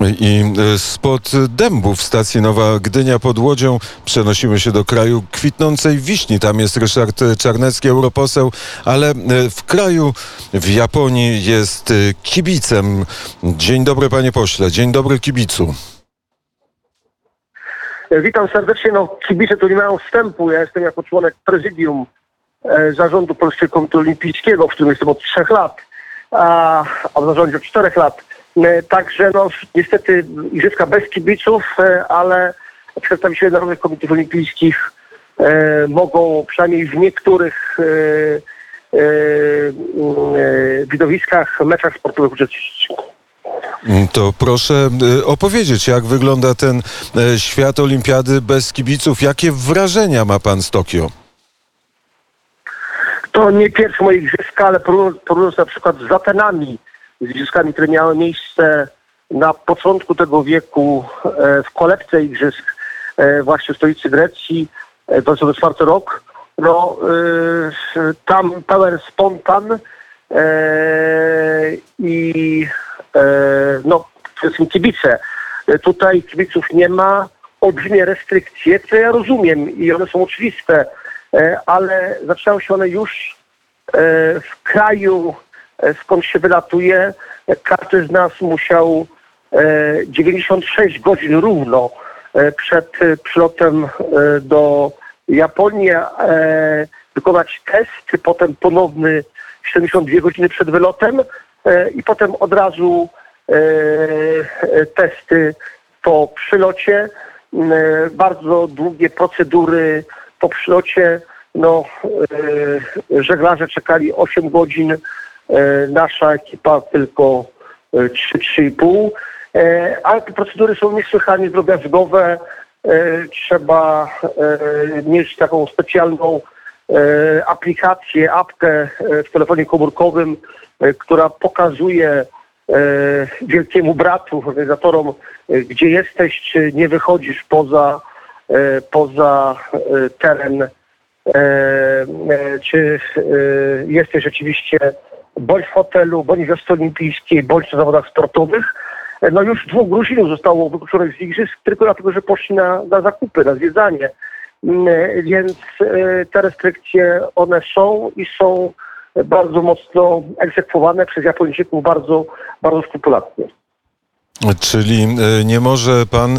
I e, spod dębów stacji Nowa Gdynia pod Łodzią przenosimy się do kraju kwitnącej wiśni. Tam jest Ryszard Czarnecki, europoseł, ale e, w kraju, w Japonii jest e, kibicem. Dzień dobry panie pośle, dzień dobry kibicu. Witam serdecznie. No, kibice tu nie mają wstępu. Ja jestem jako członek prezydium zarządu Polskiego Komitetu Olimpijskiego, w którym jestem od trzech lat, a w zarządzie od czterech lat. E, także no, niestety igrzyska bez kibiców, e, ale przedstawiciele Narodowych Komitetów Olimpijskich e, mogą przynajmniej w niektórych widowiskach, meczach sportowych uczestniczyć. To proszę opowiedzieć, jak wygląda ten świat olimpiady bez kibiców. Jakie wrażenia ma pan z Tokio? To nie pierwsze moje igrzyska, ale porównując na przykład z Atenami, igrzyskami, które miały miejsce na początku tego wieku e, w kolebce igrzysk e, właśnie w stolicy Grecji, e, to jest czwarty rok, no tam pełen spontan i no przede wszystkim kibice. Tutaj kibiców nie ma, olbrzymie restrykcje, które ja rozumiem i one są oczywiste, ale zaczynają się one już w kraju E, skąd się wylatuje. Każdy z nas musiał 96 e, godzin równo e, przed przylotem do Japonii wykonać test, potem ponowny 72 godziny przed wylotem i potem od razu testy po przylocie. Bardzo długie procedury po przylocie. No, żeglarze czekali 8 godzin E, nasza ekipa tylko 3-3,5. E, e, ale te procedury są niesłychanie drobiazgowe. Trzeba mieć taką specjalną aplikację, apkę w telefonie komórkowym, która pokazuje wielkiemu bratu, organizatorom, gdzie jesteś, czy nie wychodzisz poza, poza teren, czy jesteś oczywiście bądź w hotelu, bądź w wiosce olimpijskiej, bądź na zawodach sportowych. No już dwóch Gruzinów zostało wykluczonych z igrzysk tylko dlatego, że poszli na, na zakupy, na zwiedzanie. Mm, więc e, te restrykcje, one są i są bardzo mocno egzekwowane przez Japończyków bardzo, bardzo skrupulatnie. Czyli e, nie może pan e,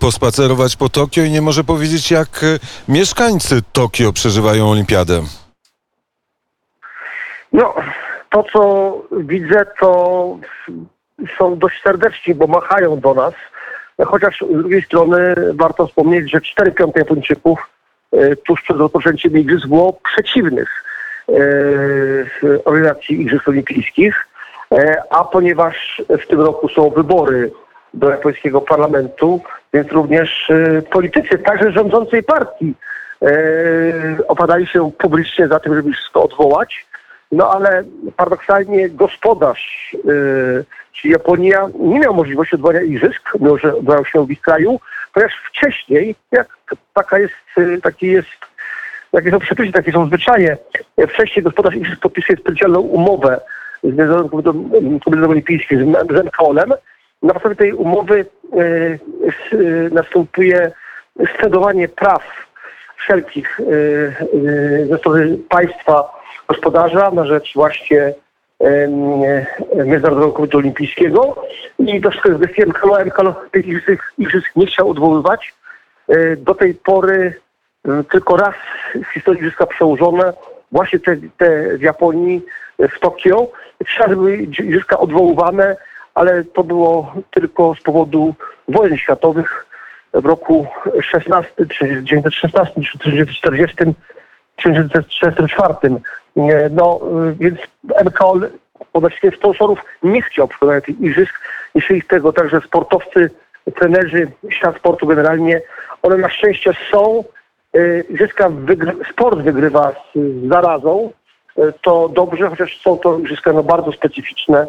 pospacerować po Tokio i nie może powiedzieć, jak mieszkańcy Tokio przeżywają olimpiadę. No, to, co widzę, to są dość serdeczni, bo machają do nas. Chociaż z drugiej strony warto wspomnieć, że 4 piąte Japończyków e, tuż przed rozpoczęciem igrzysk było przeciwnych e, organizacji Igrzysk Olimpijskich, e, a ponieważ w tym roku są wybory do japońskiego parlamentu, więc również politycy, także rządzącej partii, opadali się publicznie za tym, żeby wszystko odwołać. No ale paradoksalnie gospodarz, yy, czyli Japonia, nie miał możliwości odwołania igrzysk, mimo że odbywał się w ich kraju, ponieważ wcześniej, jak taka jest, yy, taki jest, jakie są przepisy, takie są zwyczaje, wcześniej gospodarz igrzysk podpisuje specjalną umowę z Międzynarodowym Olimpijskim, z MKOL-em. Na podstawie tej umowy yy, następuje scedowanie praw wszelkich yy, ze strony państwa gospodarza na rzecz właśnie Międzynarodowego Komitetu Olimpijskiego i to wszystko jest gestii MKO. MKO tych igrzysk, igrzysk nie chciał odwoływać. E, do tej pory tylko raz w historii igrzyska przełożone, właśnie te, te w Japonii, w Tokio. Trzy razy były igrzyska odwoływane, ale to było tylko z powodu wojen światowych w roku 16, 1916 czy 1940 1934. No, więc MKOL obecnie sponsorów nie chciał przeprowadzić tych igrzysk. Jeśli tego także sportowcy, trenerzy, świat sportu generalnie, one na szczęście są. Y, igrzyska wygry, sport wygrywa z zarazą. Y, to dobrze, chociaż są to igrzyska no, bardzo specyficzne.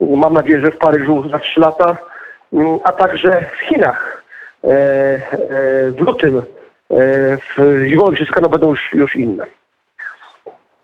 Mam nadzieję, że w Paryżu za trzy lata, y, a także w Chinach w lutym w zimowych igrzyska no będą już, już inne.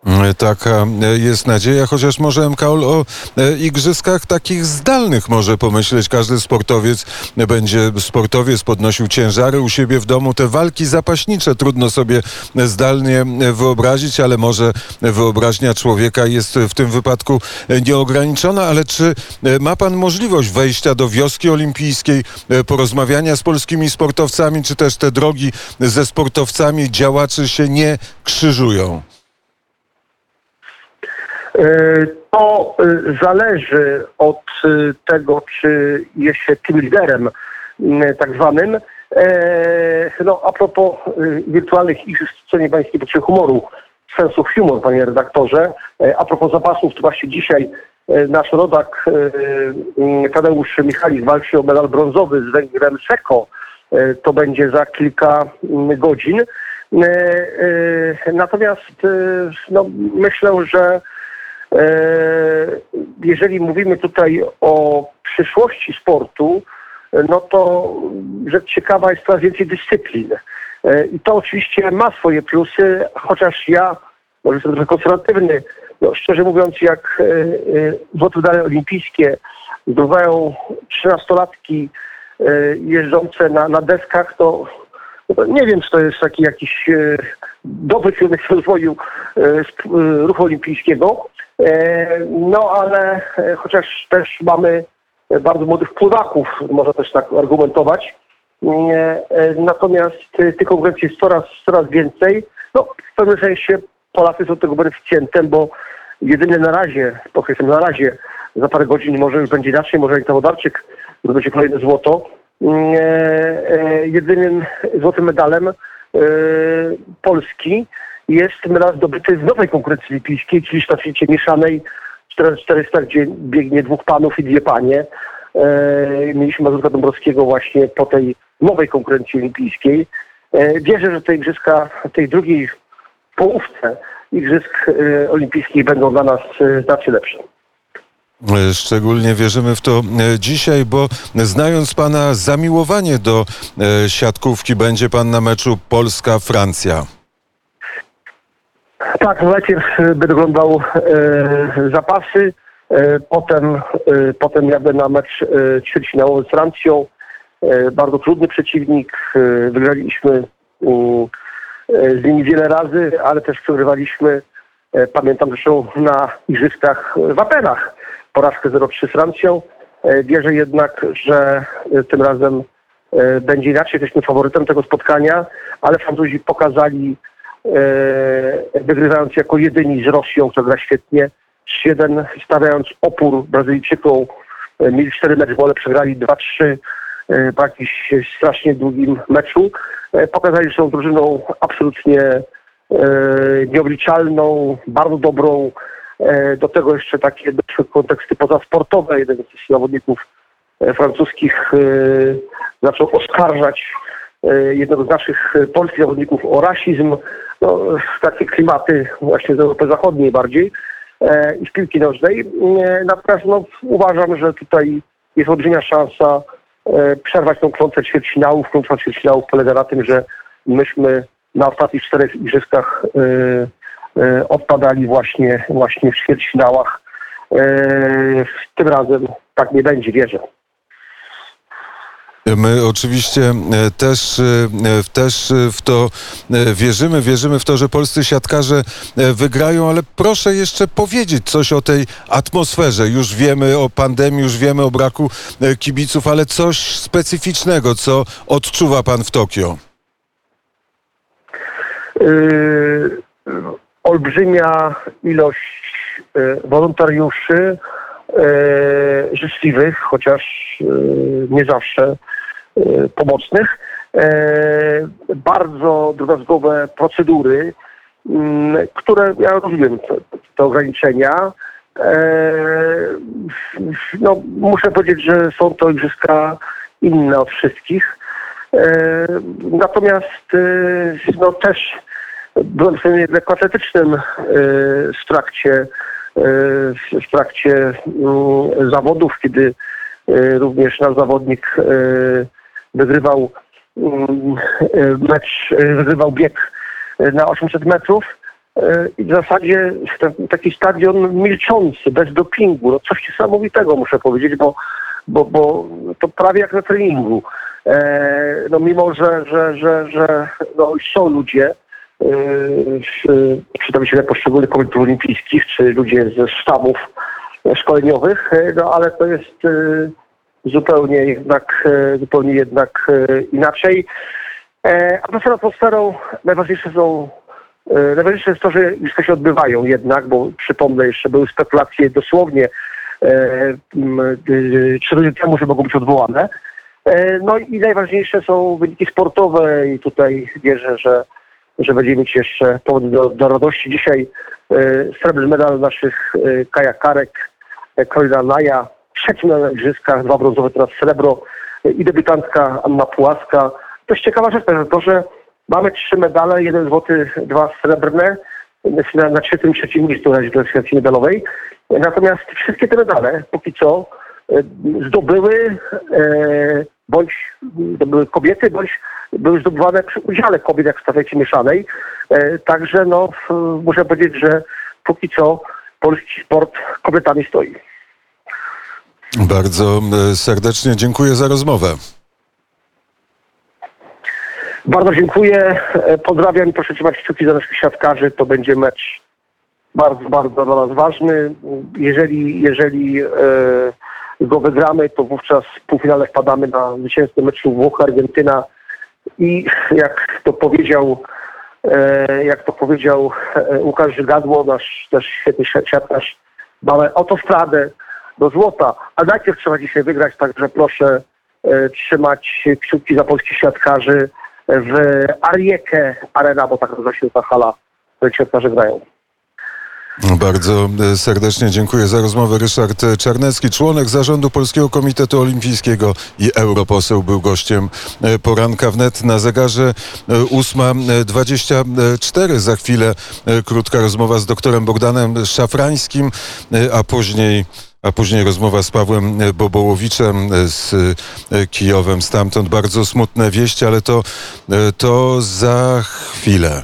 E, Taka e, jest nadzieja, chociaż może MKOL o e, igrzyskach takich zdalnych może pomyśleć. Każdy sportowiec będzie sportowiec podnosił ciężary u siebie w domu. Te walki zapaśnicze trudno sobie zdalnie wyobrazić, ale może wyobraźnia człowieka jest w tym wypadku nieograniczona. Ale czy ma pan możliwość wejścia do wioski olimpijskiej, porozmawiania z polskimi sportowcami, czy też te drogi ze sportowcami działaczy się nie krzyżują? E, To e, zależy od e, tego, czy jest się tym liderem tak zwanym. No, a propos wirtualnych igrzysk, co nie pańskie poczucie humoru, sensu humor, panie redaktorze. A propos zapasów, to właśnie dzisiaj nasz rodak Tadeusz Michalik walczy o medal brązowy z Węgrem Seko. To będzie za kilka godzin. Natomiast no, myślę, że jeżeli mówimy tutaj o przyszłości sportu, no to rzecz ciekawa jest coraz więcej dyscyplin. E, I to oczywiście ma swoje plusy, chociaż ja, może jestem trochę konserwatywny, no szczerze mówiąc, jak e, e, złote medale olimpijskie zdobywają trzynastolatki e, jeżdżące na, na deskach, to no nie wiem, czy to jest taki jakiś e, dobry kierunek rozwoju e, e, ruchu olimpijskiego. E, no ale chociaż też mamy bardzo młodych pływaków, można też tak argumentować. Natomiast tych konkurencji jest coraz, coraz więcej. No, w pewnym sensie Polacy są tego beneficjentem, bo jedynie na razie, podkreślam na razie, za parę godzin może już będzie inaczej, może Anita Wodarczyk zdobędzie kolejne złoto. Jedynym złotym medalem Polski jest medal zdobyty w nowej konkurencji olimpijskiej, czyli sztafecie mieszanej 400, gdzie biegnie dwóch panów i dwie panie. E, Mieliśmy Mazurka Dąbrowskiego właśnie po tej nowej konkurencji olimpijskiej. E, Wierzę, że te igrzyska tej drugiej połówce igrzysk e, olimpijskich będą dla nas e, znacznie lepsze. Szczególnie wierzymy w to e, dzisiaj, bo znając Pana zamiłowanie do e, siatkówki, będzie Pan na meczu Polska-Francja. Tak, najpierw będę oglądał e, zapasy, e, potem, e, potem jadę na mecz e, ćwierćfinałowy z Francją. E, bardzo trudny przeciwnik. E, wygraliśmy e, z nimi wiele razy, ale też przegrywaliśmy. E, pamiętam zresztą na igrzyskach w Atenach porażkę 0-3 z Francją. E, wierzę jednak, że e, tym razem e, będzie inaczej. Jesteśmy faworytem tego spotkania, ale Francuzi pokazali wygrywając jako jedyni z Rosją, która gra świetnie. 3-1 stawiając opór Brazylijczykom. Mieli 4 mecze, ale przegrali 2-3 e, po jakimś strasznie długim meczu. Pokazali, że są drużyną absolutnie nieobliczalną, bardzo dobrą. E, Do tego jeszcze takie doszły konteksty pozasportowe. Jeden z zawodników e, francuskich e, zaczął oskarżać jednego z naszych polskich zawodników o rasizm. No, takie klimaty właśnie z Europy Zachodniej bardziej i z piłki nożnej. Natomiast no, uważam, że tutaj jest olbrzymia szansa przerwać tą klątwę ćwierćfinałów. Klątwa ćwierćfinałów polega na tym, że myśmy na ostatnich czterech igrzyskach odpadali właśnie, właśnie w ćwierćfinałach. E, Tym razem tak nie będzie, wierzę. My oczywiście e, też, e, też e, w to e, wierzymy, wierzymy w to, że polscy siatkarze e, wygrają, ale proszę jeszcze powiedzieć coś o tej atmosferze. Już wiemy o pandemii, już wiemy o braku e, kibiców, ale coś specyficznego, co odczuwa pan w Tokio. Yy, olbrzymia ilość yy, wolontariuszy yy, życzliwych, chociaż yy, nie zawsze pomocnych. Bardzo drobiazgowe procedury, yy, które ja rozumiem te, te ograniczenia. No, muszę powiedzieć, że są to igrzyska inne od wszystkich. E, Natomiast e, no też byłem w stanie lekkoatletycznym e, w trakcie, e, w trakcie mm, zawodów, kiedy e, również nasz zawodnik wygrywał mm, mecz, wygrywał bieg na 800 metrów. i w zasadzie taki stadion milczący, bez dopingu. No coś niesamowitego muszę powiedzieć, bo, bo, bo to prawie jak na treningu. E, no mimo, że, że, że, że no, są ludzie, przedstawiciele poszczególnych komitetów olimpijskich, czy ludzie ze sztabów e, szkoleniowych, e, no ale to jest e, zupełnie jednak, e, zupełnie jednak e, inaczej. E, A poza atmosferą najważniejsze są e, najważniejsze jest to, że już się odbywają jednak, bo przypomnę jeszcze, były spekulacje dosłownie e, trzy godziny temu, że mogą być odwołane. E, No i najważniejsze są wyniki sportowe i tutaj wierzę, że, że będziemy mieć jeszcze powody do, do radości. Dzisiaj e, srebrny medal naszych e, kajakarek, e, Karolina Naja, trzeci na igrzyskach, dwa brązowe, teraz srebro i debiutantka Anna Pułaska. To jest ciekawa rzecz, to, że mamy trzy medale, jeden złoty, dwa srebrne, na, na trzecim, trzecim miejscu na klasyfikacji medalowej. Natomiast wszystkie te medale póki co zdobyły e, bądź zdobyły kobiety, bądź były zdobywane przy udziale kobiet jak w stafecie mieszanej. E, także no, muszę powiedzieć, że póki co polski sport kobietami stoi. Bardzo e, serdecznie dziękuję za rozmowę. Bardzo dziękuję, e, pozdrawiam i proszę trzymać kciuki za naszych siatkarzy. To będzie mecz bardzo, bardzo dla nas ważny. Jeżeli, jeżeli e, go wygramy, to wówczas w półfinale wpadamy na zwycięstwo meczu Włochy-Argentyna i jak to powiedział e, jak to powiedział e, Łukasz Żygadło, nasz też świetny si- siatkarz, mamy autostradę do złota, a najpierw trzeba dzisiaj wygrać, także proszę e, trzymać kciuki za polskich siatkarzy w Ariekę Arena, bo tak nazywa się ta hala, w której siatkarze grają. Bardzo e, serdecznie dziękuję za rozmowę. Ryszard Czarnecki, członek zarządu Polskiego Komitetu Olimpijskiego i europoseł, był gościem e, poranka wnet na zegarze e, 8.24. Za chwilę e, krótka rozmowa z doktorem Bogdanem Szafrańskim, e, a później a później rozmowa z Pawłem Bobołowiczem e, z e, Kijowem. Stamtąd bardzo smutne wieści, ale to, e, to za chwilę.